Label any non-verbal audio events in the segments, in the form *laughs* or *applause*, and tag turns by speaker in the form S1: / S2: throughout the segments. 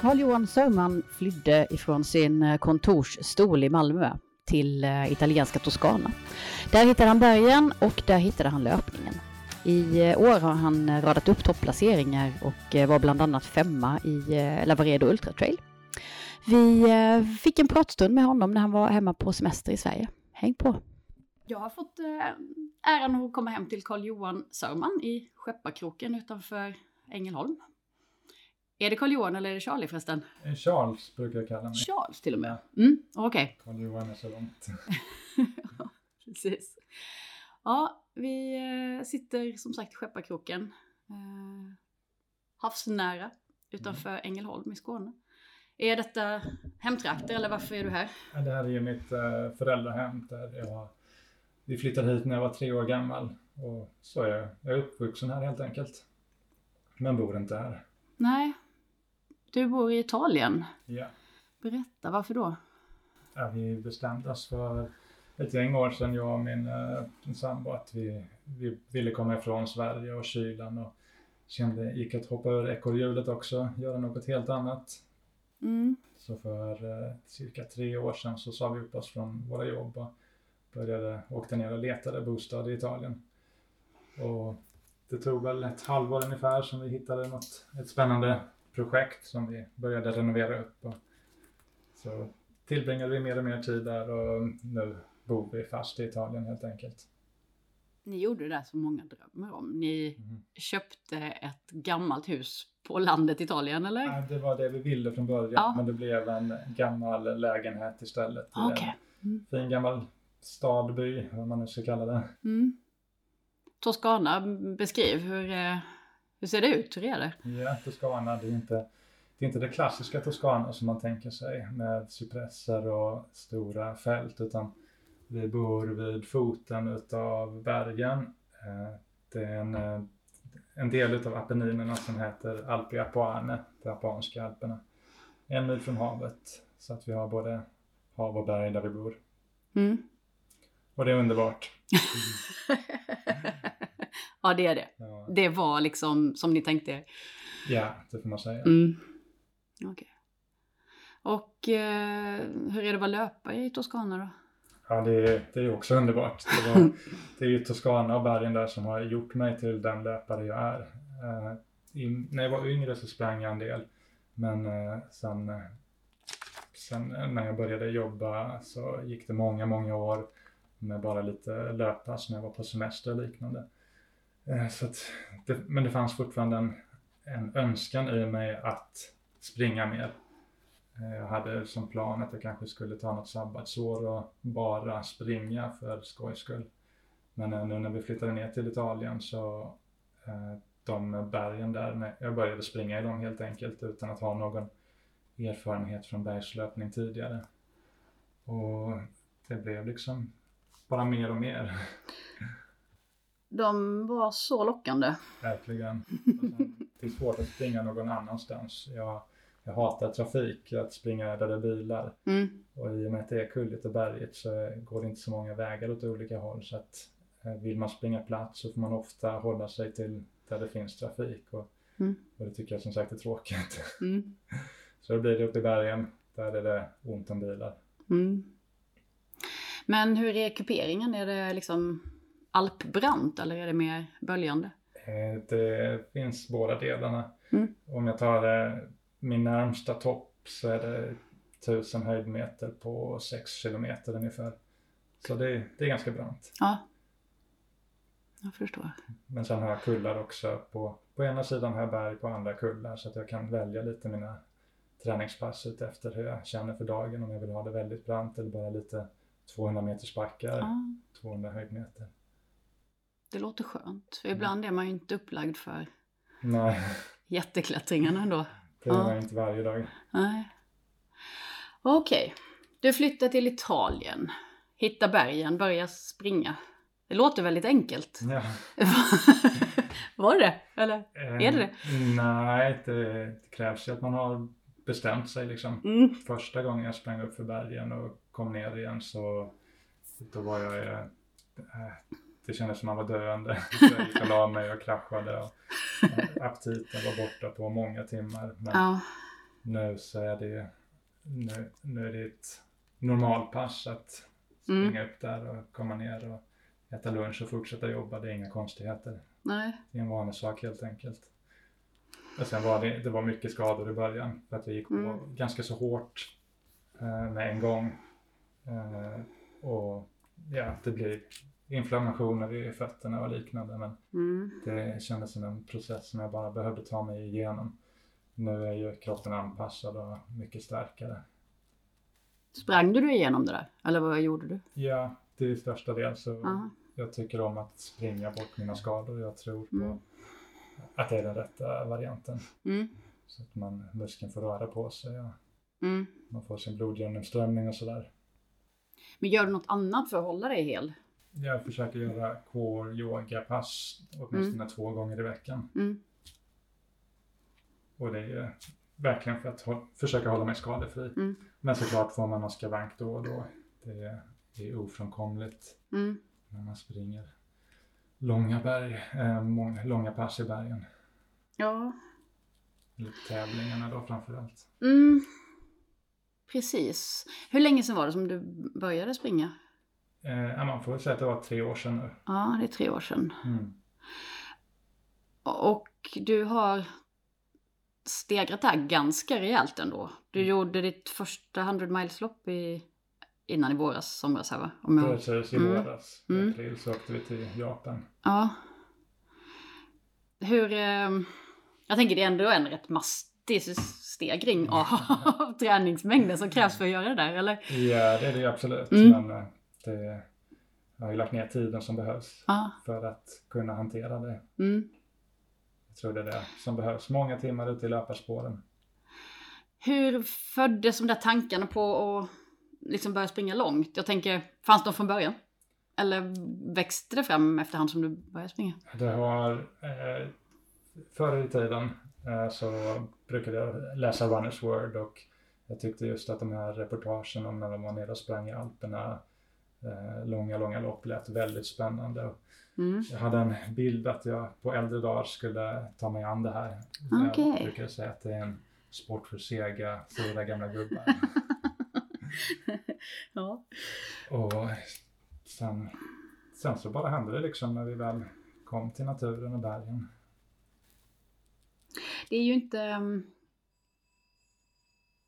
S1: Carl-Johan Sörman flydde ifrån sin eh, kontorsstol i Malmö till eh, italienska Toscana. Där hittade han bergen och där hittade han löpningen. I eh, år har han radat upp topplaceringar och var bland annat femma i Lavaredo Ultra Trail. Vi fick en pratstund med honom när han var hemma på semester i Sverige. Häng på! Jag har fått äran att komma hem till Carl-Johan Sörman i Skepparkroken utanför Ängelholm. Är det Karl Johan eller är det Charlie förresten?
S2: Eh, Charles brukar jag kalla mig.
S1: Charles till och med? Mm, Okej. Okay.
S2: Karl Johan är så långt. *laughs* *laughs*
S1: Precis. Ja, vi eh, sitter som sagt i Skepparkroken. Eh, havsnära utanför mm. Ängelholm i Skåne. Är detta hemtrakter eller varför är du här?
S2: Ja, det här är ju mitt föräldrahem där jag vi flyttade hit när jag var tre år gammal och så är jag, jag är uppvuxen här helt enkelt. Men bor inte här.
S1: Nej, du bor i Italien.
S2: Ja.
S1: Berätta, varför då?
S2: Ja, vi bestämde oss för ett gäng år sedan, jag och min, äh, min sambo, att vi, vi ville komma ifrån Sverige och kylan och kände gick att hoppa ur ekorrhjulet också, göra något helt annat.
S1: Mm.
S2: Så för äh, cirka tre år sedan så sa vi upp oss från våra jobb och började, åkte ner och letade bostad i Italien. Och det tog väl ett halvår ungefär som vi hittade något, ett spännande projekt som vi började renovera upp. Och så tillbringade vi mer och mer tid där och nu bor vi fast i Italien helt enkelt.
S1: Ni gjorde det som många drömmer om. Ni mm. köpte ett gammalt hus på landet Italien eller?
S2: Ja, det var det vi ville från början ja. men det blev en gammal lägenhet istället.
S1: Okay.
S2: Mm. Fin gammal stadby, vad man nu ska kalla det.
S1: Mm. Toscana, beskriv hur, eh, hur ser det ut? Hur är det?
S2: Ja, Toscana, det är inte det, är inte det klassiska Toscana som man tänker sig med cypresser och stora fält utan vi bor vid foten utav bergen. Eh, det är en, eh, en del utav Appenninerna som heter Alpi Apuane, de apuanska alperna. En mil från havet så att vi har både hav och berg där vi bor.
S1: Mm.
S2: Och det är underbart. *laughs*
S1: ja, det är det. Ja. Det var liksom som ni tänkte
S2: Ja, det får man säga.
S1: Mm. Okay. Och eh, hur är det att vara löpare i Toscana då?
S2: Ja, det är, det är också underbart. Det, var, *laughs* det är ju Toscana och bergen där som har gjort mig till den löpare jag är. Eh, i, när jag var yngre så sprang jag en del. Men eh, sen, eh, sen när jag började jobba så gick det många, många år med bara lite löppass när jag var på semester och liknande. Eh, så att det, men det fanns fortfarande en, en önskan i mig att springa mer. Eh, jag hade som plan att jag kanske skulle ta något sabbatsår och bara springa för skojs skull. Men eh, nu när vi flyttade ner till Italien så de bergen där, jag började springa i dem helt enkelt utan att ha någon erfarenhet från bergslöpning tidigare. Och det blev liksom bara mer och mer. *laughs*
S1: De var så lockande.
S2: Verkligen. *laughs* det är svårt att springa någon annanstans. Jag, jag hatar trafik, att springa där det är bilar.
S1: Mm.
S2: Och i och med att det är kulligt och berget så går det inte så många vägar åt olika håll. Så att eh, vill man springa platt så får man ofta hålla sig till där det finns trafik. Och,
S1: mm.
S2: och det tycker jag som sagt är tråkigt.
S1: Mm. *laughs*
S2: så då blir det uppe i bergen, där är det ont om bilar.
S1: Mm. Men hur är kuperingen? Är det liksom alpbrant eller är det mer böljande?
S2: Eh, det finns båda delarna.
S1: Mm.
S2: Om jag tar eh, min närmsta topp så är det 1000 höjdmeter på 6 kilometer ungefär. Så det, det är ganska brant.
S1: Ja, jag förstår.
S2: Men sen har jag kullar också. På, på ena sidan har jag berg, på andra kullar så att jag kan välja lite mina träningspass efter hur jag känner för dagen. Om jag vill ha det väldigt brant eller bara lite 200 meters backar,
S1: ja.
S2: 200 höjdmeter.
S1: Det låter skönt, för ibland är man ju inte upplagd för
S2: Nej.
S1: jätteklättringarna ändå.
S2: Det är ja. inte varje dag.
S1: Nej. Okej, okay. du flyttar till Italien, hittar bergen, börjar springa. Det låter väldigt enkelt.
S2: Ja. *laughs*
S1: Var det Eller um, är det det?
S2: Nej, det, det krävs ju att man har bestämt sig liksom.
S1: Mm.
S2: Första gången jag sprang upp för bergen och kom ner igen så då var jag, eh, det kändes som man var döende. *laughs* Jag gick och la mig och kraschade och aptiten var borta på många timmar. Men
S1: ja.
S2: nu så är det nu, nu är det ett normalpass att
S1: Mm.
S2: springa upp där och komma ner och äta lunch och fortsätta jobba. Det är inga konstigheter.
S1: Nej.
S2: Det är en vanlig sak helt enkelt. Och sen var det, det var mycket skador i början för att jag gick på
S1: Mm.
S2: ganska så hårt eh, med en gång. Eh, och ja, det blir inflammationer i fötterna och liknande. Men
S1: Mm.
S2: det kändes som en process som jag bara behövde ta mig igenom. Nu är ju kroppen anpassad och mycket starkare.
S1: Sprang du igenom det där? Eller vad gjorde du?
S2: Ja, till största del så
S1: Ja.
S2: jag tycker om att springa bort mina skador. Jag tror på
S1: Mm.
S2: att det är den rätta varianten.
S1: Mm.
S2: Så att man, muskeln får röra på sig och
S1: Mm.
S2: man får sin blodgenomströmning och sådär.
S1: Men gör du något annat för att hålla dig hel?
S2: Jag försöker göra core yoga-pass åtminstone två gånger i veckan.
S1: Mm.
S2: Och det är verkligen för att hå- försöka hålla mig skadefri.
S1: Mm.
S2: Men såklart får man någon skavank då och då. Det är, det är ofrånkomligt
S1: Mm.
S2: när man springer långa berg, eh, många, långa pass i bergen.
S1: Ja.
S2: Eller tävlingarna då framförallt.
S1: Mm. Precis. Hur länge sedan var det som du började springa?
S2: Eh, man får väl säga att det var tre år sedan nu.
S1: Ja, det är tre år sedan.
S2: Mm.
S1: Och du har stegrat det här ganska rejält ändå. Du gjorde ditt första 100 miles-lopp i, innan i våras, somras här va? Om jag...
S2: Precis, i
S1: Mm.
S2: våras, i
S1: Mm.
S2: april, så åkte vi till Japan.
S1: Ja. Hur... Eh, jag tänker det är ändå en rätt mastig stegring av *laughs* träningsmängden som krävs för att göra det där, eller?
S2: Ja, det är det absolut.
S1: Mm.
S2: Men eh, det, jag har ju lagt ner tiden som behövs
S1: Ja.
S2: för att kunna hantera det.
S1: Mm.
S2: Jag tror det är det som behövs. Många timmar ute i löparspåren.
S1: Hur föddes de där tankarna på att liksom börja springa långt? Jag tänker, fanns de från början? Eller växte det fram efterhand som du började springa?
S2: Det har, eh, förr i tiden eh, så brukade jag läsa Runners World och jag tyckte just att de här reportagen om när de var nere och sprang i Alperna, eh, långa, långa lopp lät väldigt spännande.
S1: Mm.
S2: Jag hade en bild att jag på äldre dagar skulle ta mig an det här.
S1: Okej.
S2: Jag brukar säga att det är en sport för sega, stora gamla gubbar. *laughs*
S1: Ja.
S2: Och sen, sen så bara hände det liksom när vi väl kom till naturen och bergen.
S1: Det är ju inte... um,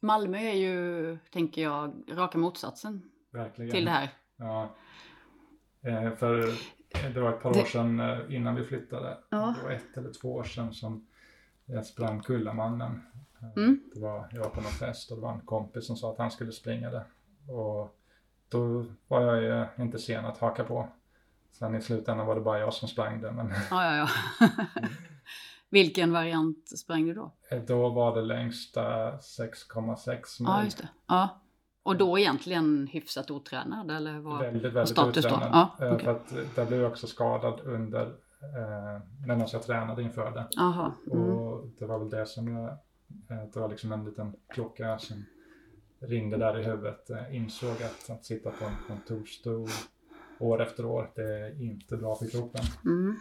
S1: Malmö är ju, tänker jag, raka motsatsen
S2: Verkligen.
S1: till det här.
S2: Ja. Eh, för det var ett par år sedan eh, innan vi flyttade.
S1: Ja.
S2: Det var ett eller två år sedan som jag sprang Kullamannen. Eh,
S1: Mm.
S2: Det var, jag var på någon fest och det var en kompis som sa att han skulle springa det. Och då var jag ju inte sen att haka på. Sen i slutändan var det bara jag som sprang det. Men
S1: Ja, ja, ja. *laughs* Vilken variant sprang du då?
S2: då var det längsta 6,6 mil.
S1: Ja, just det. Ja. Och då egentligen hyfsat otränad eller vad?
S2: Väldigt, väldigt
S1: status då?
S2: uttränad.
S1: Ja,
S2: Eh,
S1: okej.
S2: För att där blev jag också skadad under eh, medan jag tränade inför det.
S1: Jaha. Mm.
S2: Och det var väl det som jag, eh, det var liksom en liten klocka som ringde där i huvudet. Eh, Insåg att, att sitta på en kontorsstol år efter år, det är inte bra för kroppen.
S1: Mm.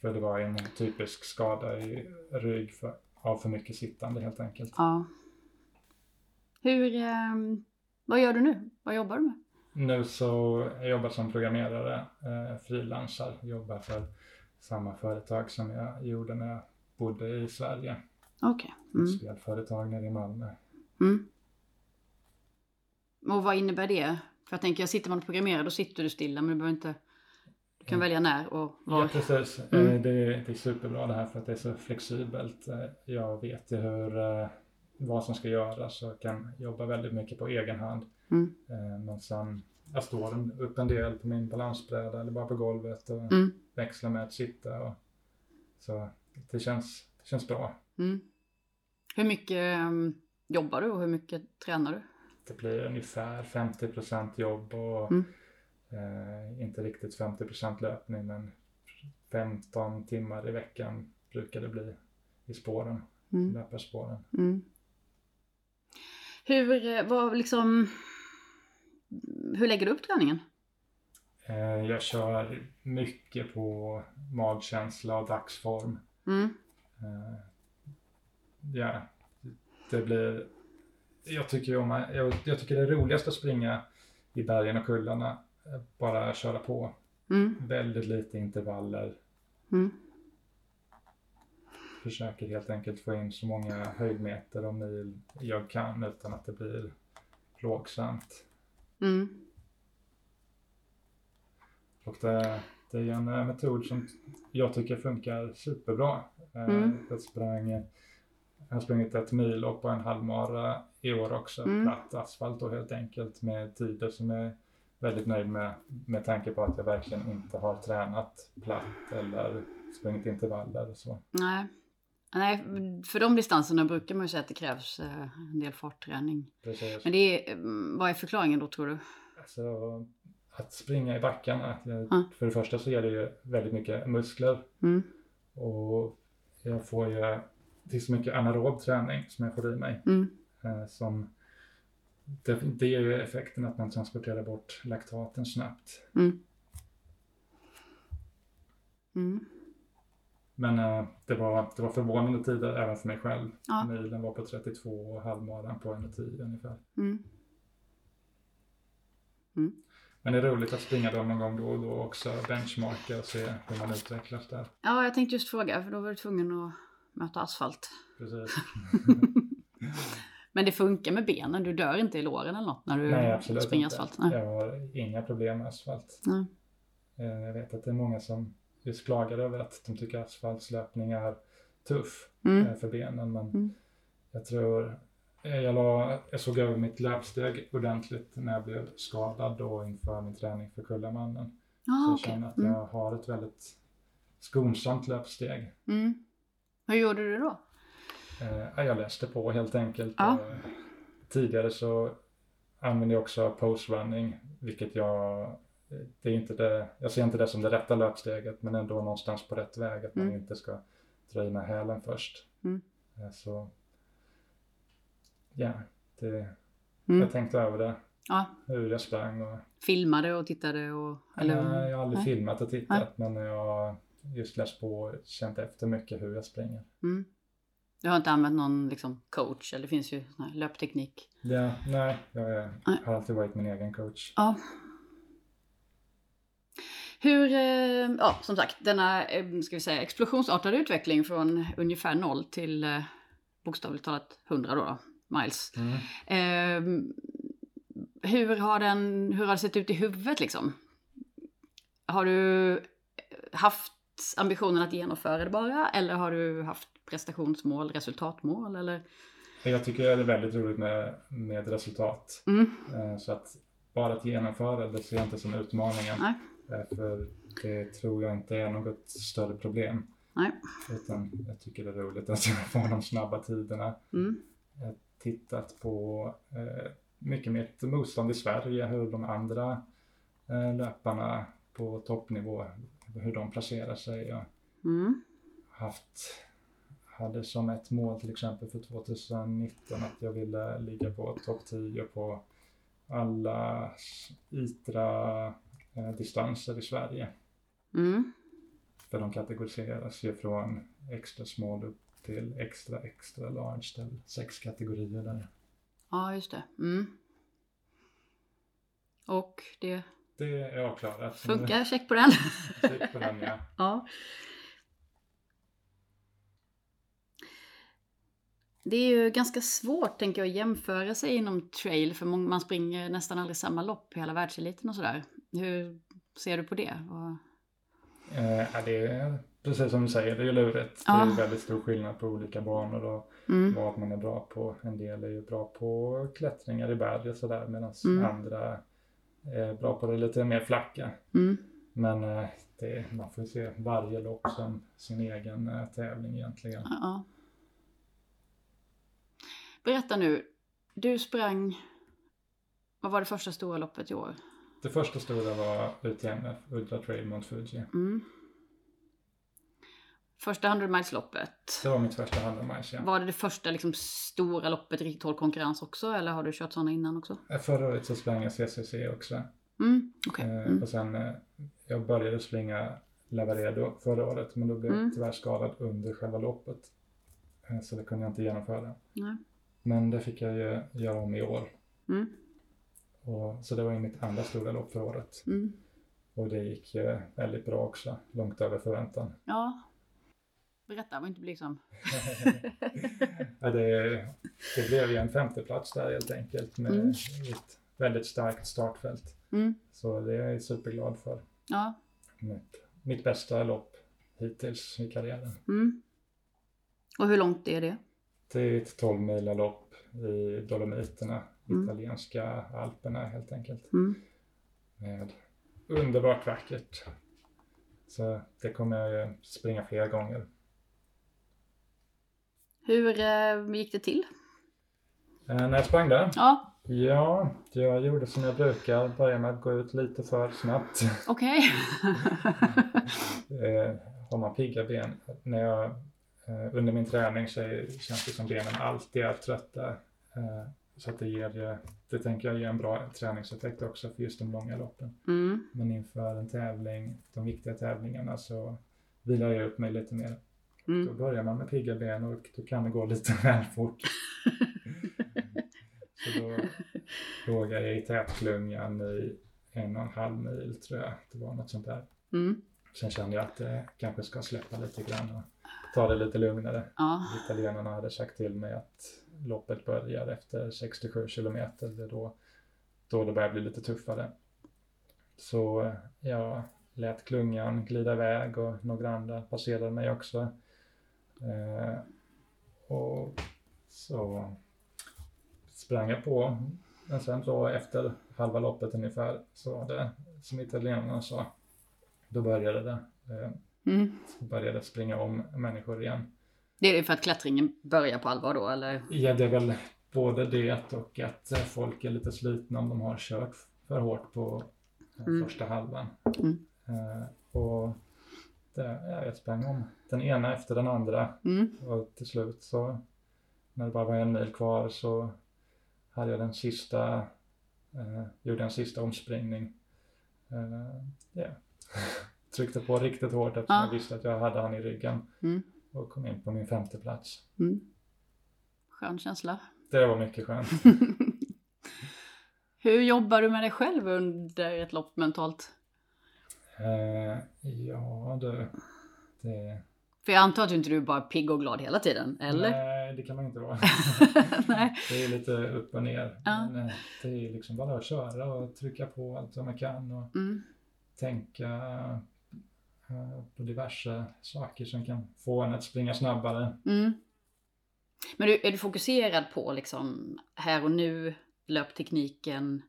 S2: För det var en typisk skada i rygg för, av för mycket sittande helt enkelt.
S1: Ja. Hur, ehm, vad gör du nu? Vad jobbar du med?
S2: Nu så jag jobbar som programmerare, eh, frilansar, jobbar för samma företag som jag gjorde när jag bodde i Sverige.
S1: Okej.
S2: Ett
S1: Mm.
S2: spelföretag nere i Malmö.
S1: Mm. Och vad innebär det? För jag tänker, sitter man och programmerar då sitter du stilla men du behöver inte... Du kan
S2: Mm.
S1: välja när och
S2: Ja,
S1: var.
S2: precis.
S1: Mm.
S2: Eh, Det, är, det är superbra det här för att det är så flexibelt. Eh, Jag vet ju hur, eh, vad som ska göras och kan jobba väldigt mycket på egen hand.
S1: Mm.
S2: Eh, Men sen, jag står en- upp en del på min balansbräda eller bara på golvet och
S1: Mm.
S2: växlar med att sitta. Och, så det känns, det känns bra.
S1: Mm. Hur mycket ehm, jobbar du och hur mycket tränar du?
S2: Det blir ungefär 50 jobb och
S1: Mm.
S2: eh, inte riktigt 50% löpning men 15 timmar i veckan brukar det bli i spåren,
S1: Mm.
S2: löparspåren.
S1: Mm. Hur, eh, vad liksom... Hur lägger du upp träningen?
S2: Eh, jag kör mycket på magkänsla och dagsform.
S1: Mm.
S2: Eh, ja, det blir... Jag tycker, om, jag, jag tycker det är roligast att springa i bergen och kullarna. Bara köra på.
S1: Mm.
S2: Väldigt lite intervaller.
S1: Mm.
S2: Försöker helt enkelt få in så många höjdmeter och mil jag kan utan att det blir plågsamt.
S1: Mm.
S2: Och det, det är en eh, metod som jag tycker funkar superbra. Eh,
S1: Mm.
S2: Jag, sprang, jag har sprungit ett mil och på en halvmara i år också.
S1: Mm.
S2: Platt asfalt och helt enkelt med tider som jag är väldigt nöjd med. Med tanke på att jag verkligen inte har tränat platt eller sprungit intervaller och så.
S1: Nej. Nej, för de distanserna brukar man ju säga att det krävs eh, en del fartträning.
S2: Precis.
S1: Men det är, eh, vad är förklaringen då tror du?
S2: Alltså, att springa i backarna. det-
S1: Ja.
S2: För det första så ger det ju väldigt mycket muskler.
S1: Mm.
S2: Och jag får ju, det är så mycket anaerob träning som jag får i mig.
S1: Mm.
S2: Eh, som, det, det ger ju effekten att man transporterar bort laktaten snabbt.
S1: Mm. Mm.
S2: Men eh, det, var, det var förvånande tider även för mig själv.
S1: Ja.
S2: Milen var på 32 och halvmaran på 1.10 ungefär.
S1: Mm.
S2: Men det är roligt att springa dem någon gång då och då också, benchmarka och se hur man utvecklas där.
S1: Ja, jag tänkte just fråga, för då var du tvungen att möta asfalt.
S2: Precis. *laughs*
S1: Men det funkar med benen, du dör inte i låren eller något när du
S2: Nej, absolut
S1: springer
S2: inte.
S1: asfalt? Nej.
S2: Jag har inga problem med asfalt.
S1: Nej.
S2: Eh, Jag vet att det är många som just klagar över att de tycker asfaltslöpning är tuff
S1: Mm.
S2: eh, för benen. Men
S1: Mm.
S2: jag tror, eh, jag, la, jag såg över mitt löpsteg ordentligt när jag blev skadad och inför min träning för Kullamannen.
S1: Ja,
S2: så jag
S1: okej.
S2: känner att
S1: Mm.
S2: jag har ett väldigt skonsamt löpsteg.
S1: Mm. Hur gjorde du då?
S2: Eh, Jag läste på helt enkelt.
S1: Ja.
S2: Tidigare så använde jag också post-running, vilket jag det är inte det, jag ser inte det som det rätta löpsteget men ändå någonstans på rätt väg att man
S1: Mm.
S2: inte ska dra i med hälen först.
S1: Mm.
S2: Eh, Så ja, det,
S1: Mm.
S2: jag tänkte över det,
S1: Ja,
S2: hur jag sprang och
S1: filmade och tittade och... Eller,
S2: Nej, jag har aldrig
S1: nej.
S2: filmat och tittat men jag har just läst på och känt efter mycket hur jag springer.
S1: Mm. Du har inte använt någon liksom, coach, eller det finns ju löpteknik.
S2: Ja, nej, jag är,
S1: Nej.
S2: har alltid varit min egen coach.
S1: Ja. Hur, eh, ja som sagt, denna eh, ska vi säga, explosionsartade utveckling från ungefär noll till eh, bokstavligt talat 100 då, då miles.
S2: Mm.
S1: Eh, hur, har den, hur har det sett ut i huvudet liksom? Har du haft ambitionen att genomföra det bara eller har du haft prestationsmål, resultatmål eller?
S2: Jag tycker det är väldigt roligt med, med resultat.
S1: Mm.
S2: Så att bara att genomföra det ser jag inte som utmaningen.
S1: Nej.
S2: För det tror jag inte är något större problem.
S1: Nej.
S2: Utan jag tycker det är roligt att få de snabba tiderna.
S1: Mm.
S2: Jag har tittat på eh, mycket mitt motstånd i Sverige, hur de andra eh, löparna på toppnivå, hur de placerar sig. Jag
S1: Mm.
S2: haft, hade som ett mål till exempel för 2019 att jag ville ligga på topp 10 på alla ITRA eh, distanser i Sverige.
S1: Mm.
S2: För de kategoriseras ju från extra small upp till extra extra large till sex kategorier där.
S1: Ja, just det. Mm. Och det
S2: Det är jag klarat.
S1: funkar, check på den.
S2: Check på den ja. *laughs*
S1: ja. Det är ju ganska svårt, tänker jag, att jämföra sig inom trail, för man springer nästan aldrig samma lopp i hela världseliten och sådär. Hur ser du på det? Och...
S2: Eh, ja, det är precis som du säger, det är lurigt.
S1: Ja.
S2: Det är väldigt stor skillnad på olika banor och
S1: Mm.
S2: vad man är bra på. En del är ju bra på klättringar i berg och sådär medan
S1: Mm.
S2: andra är bra på det lite mer flacka.
S1: Mm.
S2: Men eh, det, man får ju se varje lopp som sin egen eh, tävling egentligen.
S1: Ja. Berätta nu, du sprang, vad var det första stora loppet i år?
S2: Det första stora var UTMF, Ultra Trail Mount Fuji.
S1: Mm. Första 100 miles-loppet.
S2: Det var mitt första 100 miles ja.
S1: Var det det första liksom, stora loppet riktigt hård konkurrens också? Eller har du kört sådana innan också?
S2: Eh, Förra året så sprang jag CCC också.
S1: Mm, okej.
S2: Eh,
S1: Mm.
S2: Och sen, eh, jag började springa Lavaredo förra året men då blev
S1: Mm.
S2: jag tyvärr skadad under själva loppet. Så det kunde jag inte genomföra.
S1: Nej.
S2: Men det fick jag ju göra om i år.
S1: Mm.
S2: Och, så det var ju mitt andra stora lopp för året.
S1: Mm.
S2: Och det gick ju väldigt bra också, långt över förväntan.
S1: Ja. Berätta, var inte blygsam. *laughs*
S2: ja, det, det blev ju en femteplats där helt enkelt med
S1: Mm.
S2: ett väldigt starkt startfält.
S1: Mm.
S2: Så det är jag superglad för.
S1: Ja.
S2: Mitt, mitt bästa lopp hittills i karriären.
S1: Mm. Och hur långt är det?
S2: Det är ett 12 mila lopp i Dolomiterna,
S1: Mm.
S2: italienska alperna helt enkelt.
S1: Mm.
S2: Med underbart vackert. Så det kommer jag ju springa fler gånger.
S1: Hur eh, gick det till?
S2: Eh, när jag sprang där?
S1: Ja,
S2: Ja, jag gjorde som jag brukar, började med att gå ut lite för snabbt.
S1: okej. *laughs*
S2: eh, har man pigga ben. När jag, under min träning så känns det som benen alltid är trötta. Eh, så att det ger, ju- det tänker jag ger en bra träningseffekt också för just de långa loppen.
S1: Mm.
S2: Men inför en tävling, de viktiga tävlingarna så vilar jag upp mig lite mer. Då
S1: Mm.
S2: börjar man med pigga ben och då kan det gå lite *laughs* väl fort. *laughs* så då låg jag i tätklungan i en och en halv mil tror jag. Det var något sånt där.
S1: Mm.
S2: Sen kände jag att det kanske ska släppa lite grann och ta det lite lugnare.
S1: Ja.
S2: Italienarna hade sagt till mig att loppet börjar efter 67 kilometer. Det är då, då det börjar bli lite tuffare. Så jag lät klungan glida iväg och några andra passerade mig också. Eh, och så sprang jag på. Men sen så efter halva loppet ungefär så var det som italienarna sa. Då började det. Eh,
S1: Mm.
S2: började springa om människor igen.
S1: Det är för att klättringen börjar på allvar då, eller?
S2: Ja, det är väl både det och att eh, folk är lite slitna om de har kört för hårt på eh,
S1: Mm.
S2: första halvan.
S1: Mm.
S2: Och det, ja, jag sprang om den ena efter den andra
S1: Mm.
S2: och till slut så när det bara var en mil kvar så hade jag den sista, eh, gjorde en sista omspringning. Eh, ja. *laughs* Tryckte på riktigt hårt eftersom
S1: Ja.
S2: jag visste att jag hade han i ryggen
S1: Mm.
S2: och kom in på min femte plats.
S1: Mm. Skön känsla.
S2: Det var mycket skönt. *laughs*
S1: Hur jobbar du med dig själv under ett lopp mentalt?
S2: Eh, ja du, det...
S1: För jag antar att du inte är bara pigg och glad hela tiden, eller?
S2: Nej, det kan man inte vara. *laughs*
S1: Nej.
S2: det är lite upp och ner.
S1: Ja.
S2: Men eh, det är liksom bara att köra och trycka på allt som man kan och
S1: Mm.
S2: Tänka eh, på diverse saker som kan få en att springa snabbare.
S1: Mm. Men du, är du fokuserad på liksom här och nu, löptekniken?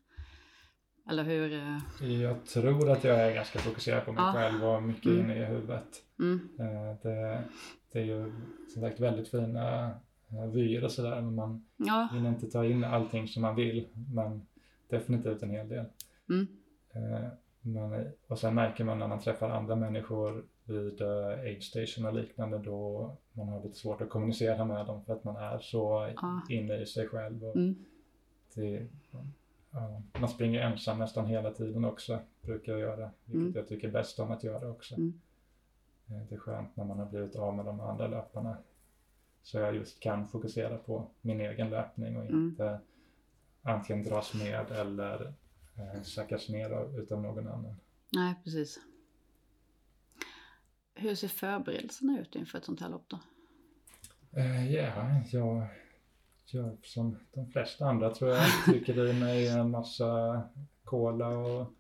S1: Eller hur? eh,
S2: Jag tror att jag är ganska fokuserad på mig
S1: Ja.
S2: själv och mycket
S1: Mm.
S2: inne i huvudet.
S1: Mm.
S2: Eh, det, det är ju som sagt väldigt fina vyer och sådär men man
S1: Ja.
S2: hinner inte ta in allting som man vill men definitivt en hel del.
S1: Mm.
S2: Eh, men, och sen märker man när man träffar andra människor vid uh, aid station och liknande då man har lite svårt att kommunicera med dem för att man är så
S1: Ja.
S2: inne i sig själv. Och
S1: Mm.
S2: det, ja, man springer ensam nästan hela tiden också, brukar jag göra, vilket
S1: Mm.
S2: jag tycker bäst om att göra också.
S1: Mm.
S2: Eh, Det är skönt när man har blivit av med de andra löparna. Så jag just kan fokusera på min egen löpning och
S1: Mm.
S2: inte antingen dras med eller eh, sackas ner av, utav någon annan.
S1: Nej, precis. Hur ser förberedelserna ut inför ett sånt här lopp då?
S2: Eh, Ja, jag gör som de flesta andra tror jag. Trycker i mig en massa cola och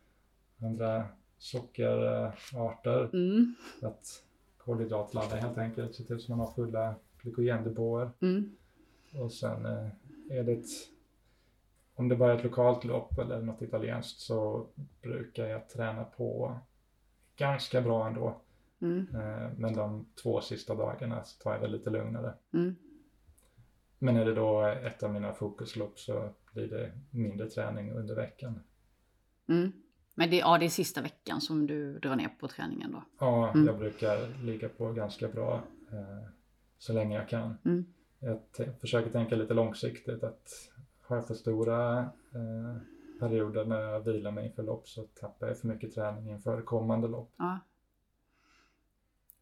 S2: andra sockerarter.
S1: Mm.
S2: Att kolhydratladda helt enkelt. Se till så man har fulla glykogendepåer.
S1: Mm.
S2: Och sen eh, är det ett, om det bara är ett lokalt lopp eller något italienskt så brukar jag träna på ganska bra ändå.
S1: Mm.
S2: Eh, men de två sista dagarna så tar jag det lite lugnare.
S1: Mm.
S2: Men är det då ett av mina fokuslopp så blir det mindre träning under veckan.
S1: Mm. Men det, ja, det är sista veckan som du drar ner på träningen då?
S2: Ja,
S1: Mm.
S2: jag brukar ligga på ganska bra eh, så länge jag kan.
S1: Mm.
S2: Jag försöker tänka lite långsiktigt att har jag för stora eh, perioder när jag vilar mig inför lopp så tappar jag för mycket träning inför kommande lopp.
S1: Ja.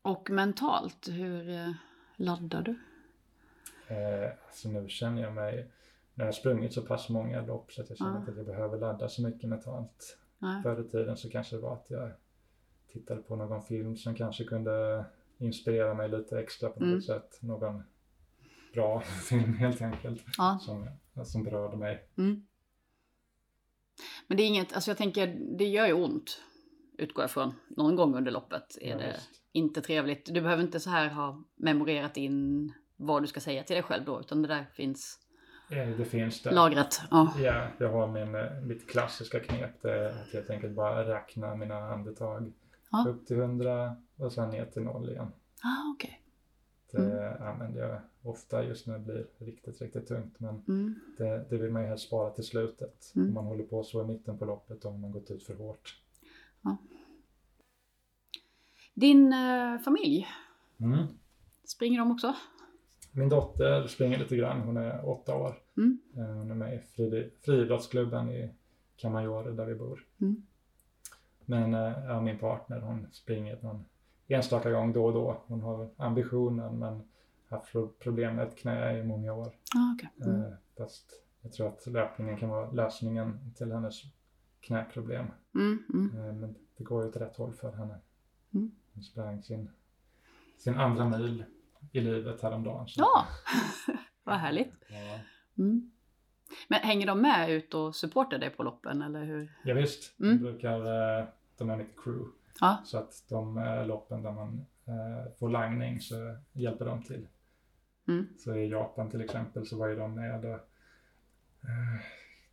S1: Och mentalt, hur eh, laddar du?
S2: Eh, alltså nu känner jag mig, när jag har sprungit så pass många lopp så att jag känner
S1: Ja.
S2: inte att jag behöver ladda så mycket mentalt.
S1: Nej.
S2: Förr i tiden så kanske det var att jag tittade på någon film som kanske kunde inspirera mig lite extra på något
S1: Mm.
S2: sätt. Någon bra *laughs* film helt enkelt
S1: Ja.
S2: som, som berörde mig.
S1: Mm. Men det är inget, alltså jag tänker, det gör ju ont. Utgår jag från. Någon gång under loppet är
S2: Ja,
S1: det
S2: visst.
S1: inte trevligt. Du behöver inte så här ha memorerat in vad du ska säga till dig själv då, utan det där finns
S2: Eh, Det finns det.
S1: lagrat. Ja.
S2: Ja, jag har min, eh, mitt klassiska knep. Det är att helt enkelt bara räkna mina andetag.
S1: Ja.
S2: Upp till 100 och sen ner till noll igen.
S1: Ah, okej.
S2: Det använder jag ofta just när det blir riktigt, riktigt tungt. Men
S1: Mm.
S2: det, det vill man ju helst spara till slutet.
S1: Mm.
S2: Om man håller på så i mitten på loppet då har man gått ut för hårt.
S1: Din eh, familj,
S2: Mm.
S1: springer de också?
S2: Min dotter springer lite grann. Hon är åtta år.
S1: Mm.
S2: Eh, Hon är med i fri- friidrottsklubben i Camaiore där vi bor.
S1: Mm.
S2: Men eh, ja, min partner hon springer någon enstaka gång då och då. Hon har ambitionen men haft pro- problem med ett knä i många år.
S1: Ah, okej. Mm.
S2: Eh, Fast jag tror att löpningen kan vara lösningen till hennes knäproblem.
S1: Mm. Mm.
S2: Eh, Men det går ju åt rätt håll för henne.
S1: Mm.
S2: Hon sprang sin, sin andra mil i livet häromdagen. så-
S1: Ja, *laughs* vad härligt.
S2: Ja.
S1: Mm. Men hänger de med ut och supportar dig på loppen eller hur?
S2: Ja, visst,
S1: Mm.
S2: de brukar, eh, de är mitt crew.
S1: Ja.
S2: Så att de eh, loppen där man eh, får langning så hjälper de till.
S1: Mm.
S2: Så i Japan till exempel så var ju de med och eh,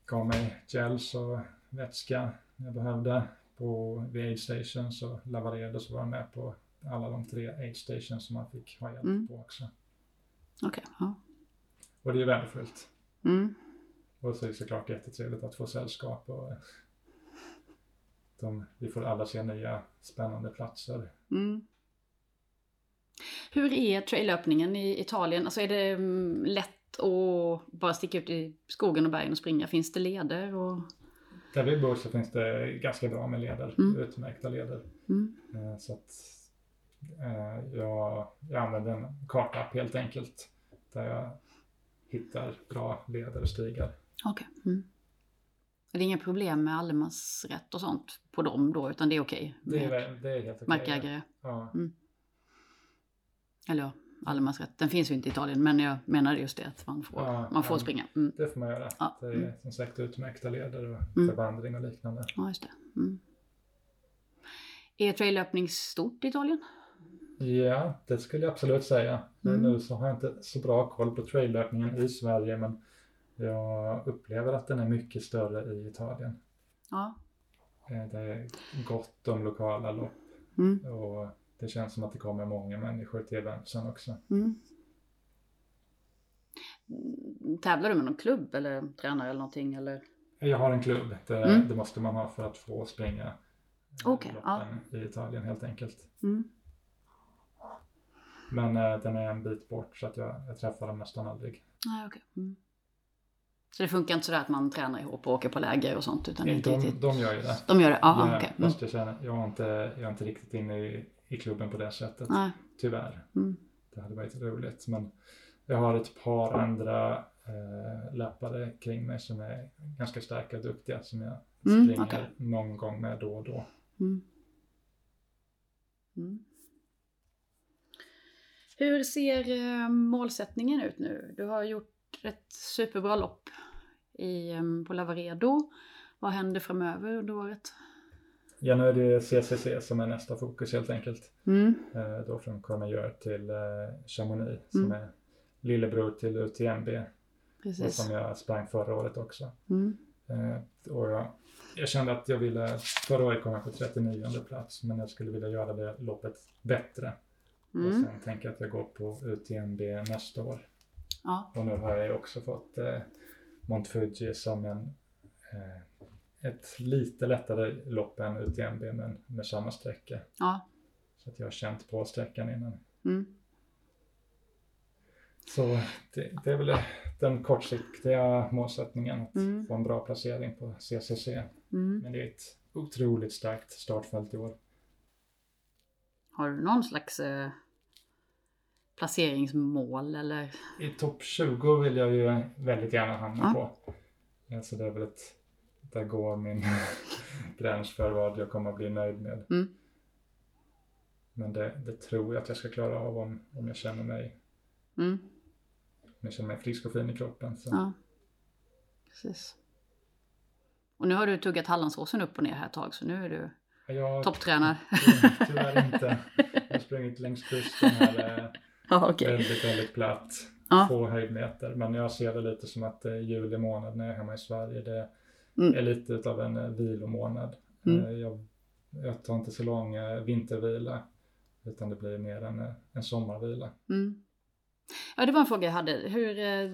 S2: gav mig gels och vätska jag behövde. På vid aid stations och Lavaredo så var jag med på alla de tre aid stations som man fick ha hjälp
S1: Mm.
S2: på också.
S1: Okej. Ja.
S2: Och det är värdefullt.
S1: Mm.
S2: Och så är det såklart jättetrevligt att få sällskap och de, vi får alla se nya spännande platser.
S1: Mm. Hur är traillöpningen i Italien? Alltså är det mm, lätt att bara sticka ut i skogen och bergen och springa? Finns det leder? Och...
S2: Där vi bor så finns det ganska bra med leder,
S1: Mm.
S2: utmärkta leder.
S1: Mm.
S2: Eh, Så att eh, jag, jag använder en kartapp helt enkelt. Där jag hittar bra leder och stigar.
S1: Okej. Mm. Är det inga problem med allemansrätt och sånt på dem då? Utan det är okej?
S2: Det är, det är helt okej.
S1: Markägare?
S2: Ja.
S1: Eller ja, allemansrätt. Den finns ju inte i Italien men jag menar just det att man får,
S2: Ja,
S1: man får
S2: ja.
S1: springa. Mm.
S2: Det får man göra.
S1: Ja,
S2: Det är
S1: mm.
S2: som sagt utmärkta leder och
S1: Mm.
S2: förvandring och liknande.
S1: Ja, just det. Mm. Är traillöpning stort i Italien?
S2: Ja, det skulle jag absolut säga.
S1: Mm.
S2: Nu så har jag inte så bra koll på traillöpningen i Sverige men jag upplever att den är mycket större i Italien.
S1: Ja.
S2: Eh, Det är gott om lokala lopp
S1: Mm.
S2: och det känns som att det kommer många människor till eventsen också.
S1: Mm. Tävlar du med någon klubb eller tränare eller någonting? Eller?
S2: Jag har en klubb, det,
S1: Mm.
S2: det måste man ha för att få springa eh,
S1: Okej,
S2: loppen i Italien helt enkelt.
S1: Mm.
S2: Men eh, den är en bit bort så att jag, jag träffar dem nästan aldrig.
S1: Nej, okej. Så det funkar inte sådär att man tränar ihop och åker på läger och sånt? Utan inte
S2: de,
S1: riktigt...
S2: de gör ju det.
S1: de gör det? Ja,
S2: Ja,
S1: okej. Mm.
S2: Fast jag känner, jag är inte, jag är inte riktigt inne i, i klubben på det sättet.
S1: Nej.
S2: Tyvärr.
S1: Mm.
S2: Det hade varit roligt. Men jag har ett par andra eh, löpare kring mig som är ganska starka och duktiga som jag
S1: Mm,
S2: springer
S1: okej.
S2: någon gång med då och då.
S1: Mm. Mm. Hur ser eh, målsättningen ut nu? Du har gjort ett superbra lopp i, eh, på Lavaredo. Vad händer framöver under året?
S2: Ja, nu är det CCC som är nästa fokus helt enkelt.
S1: Mm.
S2: Eh, då från Courmayeur till eh, Chamonix som
S1: Mm.
S2: är lillebror till UTMB och
S1: Precis.
S2: som jag sprang förra året också.
S1: Mm.
S2: Eh, och jag, jag kände att jag ville, förra året kom jag på 39 plats, men jag skulle vilja göra det loppet bättre. Och
S1: Mm.
S2: sen tänker jag att jag går på UTMB nästa år.
S1: Ja.
S2: Och nu har jag ju också fått eh, Mont Fuji som en, eh, ett lite lättare lopp än UTMB men med samma sträcka.
S1: Ja.
S2: Så att jag har känt på sträckan innan.
S1: Mm.
S2: Så det, det är väl den kortsiktiga målsättningen att
S1: Mm.
S2: få en bra placering på CCC.
S1: Mm.
S2: Men det är ett otroligt starkt startfält i år.
S1: Har du någon slags eh, placeringsmål eller?
S2: I topp 20 vill jag ju väldigt gärna hamna
S1: Ja.
S2: på. Eh, Så det är väl ett, där går min *laughs* gräns för vad jag kommer att bli nöjd med.
S1: Mm.
S2: Men det, det tror jag att jag ska klara av om, om jag känner mig,
S1: Mm.
S2: om jag känner mig frisk och fin i kroppen. Så.
S1: Ja, precis. Och nu har du tuggat Hallandsåsen upp och ner här ett tag, så nu är du
S2: Jag
S1: topptränad.
S2: tyvärr inte. Jag har sprungit längs kusten här. *laughs*
S1: Ja, okej.
S2: Väldigt, väldigt platt.
S1: Ja.
S2: Få höjdmeter. Men jag ser det lite som att eh, juli månad när jag är hemma i Sverige. Det
S1: Mm.
S2: är lite utav en eh, vilomånad.
S1: Mm.
S2: Eh, Jag, jag tar inte så lång vintervila. Utan det blir mer en, en sommarvila.
S1: Mm. Ja, det var en fråga jag hade. Hur eh,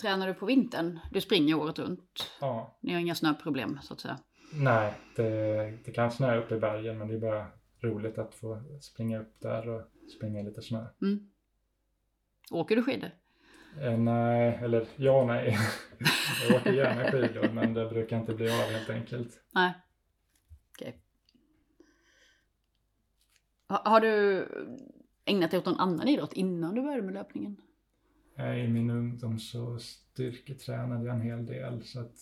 S1: tränar du på vintern? Du springer året runt.
S2: Ja,
S1: Ni har inga snöproblem, så att säga.
S2: nej, det, det kan snöa upp i bergen men det är bara roligt att få springa upp där och springa lite snö.
S1: Mm. Åker du skidor?
S2: Eh, nej, eller ja nej. *laughs* jag åker gärna skidor men det brukar inte bli av helt enkelt.
S1: Nej. Okej. Ha, har du ägnat dig åt någon annan idrott innan du började med löpningen?
S2: Eh, I min ungdom så styrketränade jag en hel del. Så att,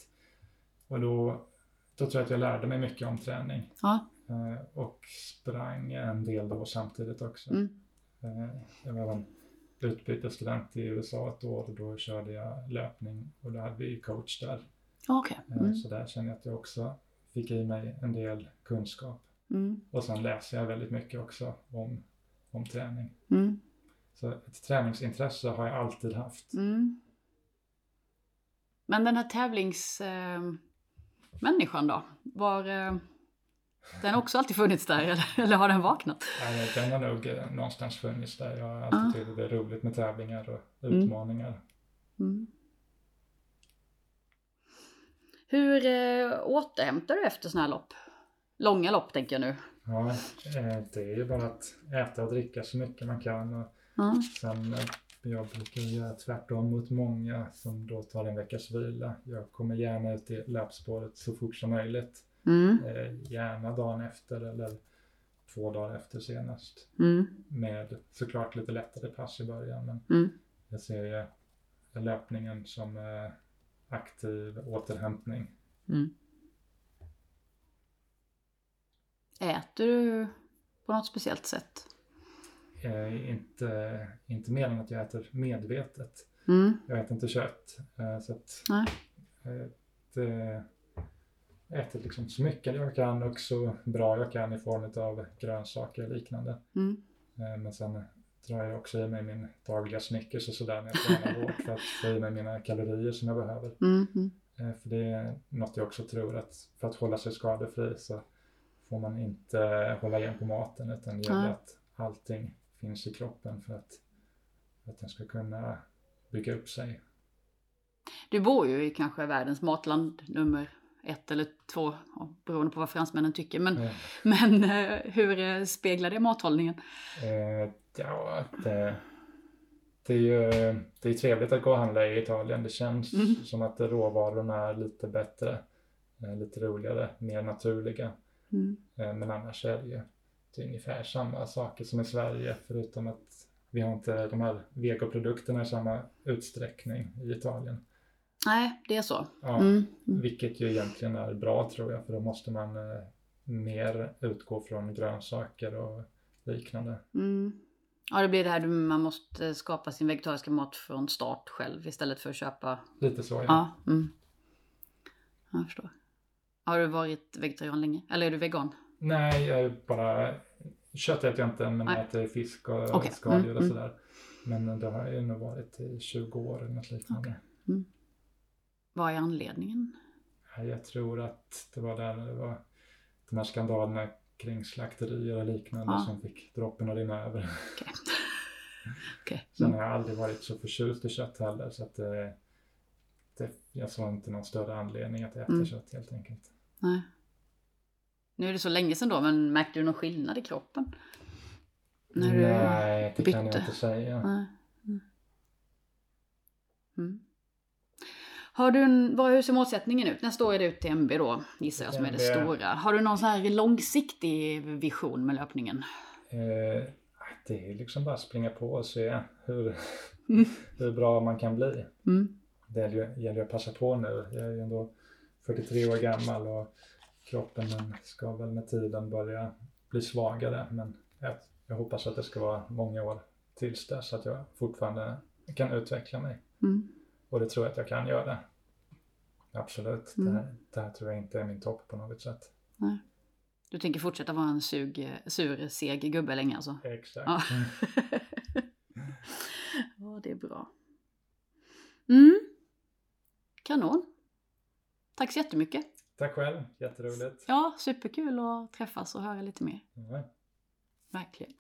S2: och då, då tror jag att jag lärde mig mycket om träning.
S1: Ja.
S2: Eh, och sprang en del då samtidigt också.
S1: Mm.
S2: Eh, jag var även utbytesstudent i USA ett år och då körde jag löpning och då hade vi coach där.
S1: Ja, Okej.
S2: Eh,
S1: Mm.
S2: Så där känner jag att jag också fick i mig en del kunskap.
S1: Mm.
S2: Och sen läser jag väldigt mycket också om, om träning.
S1: Mm.
S2: Så ett träningsintresse har jag alltid haft.
S1: Mm. Men den här tävlingsmänniskan eh, människan då? Var eh, den också alltid funnits där eller, eller har den vaknat?
S2: Nej, Den har nog eh, någonstans funnits där. Jag har alltid
S1: Ja.
S2: tyckt att det är roligt med tävlingar och
S1: Mm.
S2: utmaningar.
S1: Mm. Hur eh, återhämtar du efter sådana här lopp? Långa lopp tänker jag nu.
S2: Ja, eh, det är ju bara att äta och dricka så mycket man kan. Och
S1: Ja.
S2: sen, eh, jag brukar göra tvärtom mot många som då tar en veckas vila. Jag kommer gärna ut i löpspåret så fort som möjligt.
S1: Mm.
S2: Eh, Gärna dagen efter eller två dagar efter senast.
S1: Mm.
S2: Med såklart lite lättare pass i början. Men
S1: Mm.
S2: jag ser ju löpningen som eh, aktiv återhämtning.
S1: Mm. Äter du på något speciellt sätt?
S2: Eh, inte, inte mer än att jag äter medvetet.
S1: Mm.
S2: Jag äter inte kött. Eh, så att, eh, det, äter liksom så mycket jag kan och så bra jag kan i form av grönsaker och liknande.
S1: Mm.
S2: Eh, men sen drar jag också i mig min dagliga Snickers och sådär när jag tränar hårt för att få i mig mina kalorier som jag behöver.
S1: Mm.
S2: För det är något jag också tror att för att hålla sig skadefri så får man inte hålla igen på maten utan det gäller
S1: Nej.
S2: att allting finns i kroppen för att, för att den ska kunna bygga upp sig.
S1: Du bor ju i kanske världens matland nummer ett eller två, beroende på vad fransmännen tycker. Men,
S2: Eh,
S1: men eh, hur eh, speglar det mathållningen?
S2: Eh, ja, det, det är ju det är trevligt att gå och handla i Italien. Det känns
S1: Mm.
S2: som att råvarorna är lite bättre, lite roligare, mer naturliga.
S1: Mm.
S2: Men annars är det ju det är ungefär samma saker som i Sverige förutom att vi har inte de här vegoprodukterna i samma utsträckning i Italien.
S1: Nej, det är så.
S2: Ja,
S1: Mm. Mm.
S2: Vilket ju egentligen är bra tror jag för då måste man eh, mer utgå från grönsaker och liknande.
S1: Mm. Ja, det blir det här man måste skapa sin vegetariska mat från start själv istället för att köpa.
S2: Lite så ja.
S1: Ja, mm. jag förstår. Har du varit vegetarian länge? Eller är du vegan?
S2: Nej, jag är bara kött äter jag inte men
S1: Nej.
S2: jag äter fisk och
S1: Okej,
S2: skaldjur
S1: mm,
S2: och
S1: mm.
S2: sådär. Men det har ju nog varit i 20 år eller något liknande.
S1: Vad är anledningen?
S2: Jag tror att det var där det var de här skandalerna kring slakterier och liknande
S1: Ja.
S2: som fick droppen att rinna över.
S1: Okej. *laughs*
S2: Sen
S1: Mm.
S2: har jag aldrig varit så förtjust i kött heller så att det, det, jag såg inte någon större anledning att äta
S1: Mm.
S2: kött helt enkelt.
S1: Nej. Nu är det så länge sedan då, men märkte du någon skillnad i kroppen? När du...
S2: Nej, det kan jag
S1: bytte?
S2: inte säga.
S1: Nej. Mm. Har du en, vad, hur ser målsättningen ut? Nästa år är det ut till MB då, gissar jag, som är det stora. Har du någon sån här långsiktig vision med löpningen?
S2: Eh, det är liksom bara springa på och se hur,
S1: Mm.
S2: hur bra man kan bli.
S1: Mm.
S2: Det gäller att passa på nu. Jag är ju ändå 43 år gammal och kroppen den ska väl med tiden börja bli svagare. Men jag, jag hoppas att det ska vara många år tills dess så att jag fortfarande kan utveckla mig.
S1: Mm.
S2: Och det tror jag att jag kan göra. Absolut.
S1: Mm.
S2: Det, här, det här tror jag inte är min topp på något sätt.
S1: Du tänker fortsätta vara en sug, sur, seg gubbe länge alltså?
S2: Exakt.
S1: Ja.
S2: Mm. *laughs*
S1: ja, det är bra. Mm. Kanon. Tack så jättemycket.
S2: Tack själv, jätteroligt.
S1: Ja, superkul att träffas och höra lite mer.
S2: Ja.
S1: Verkligen.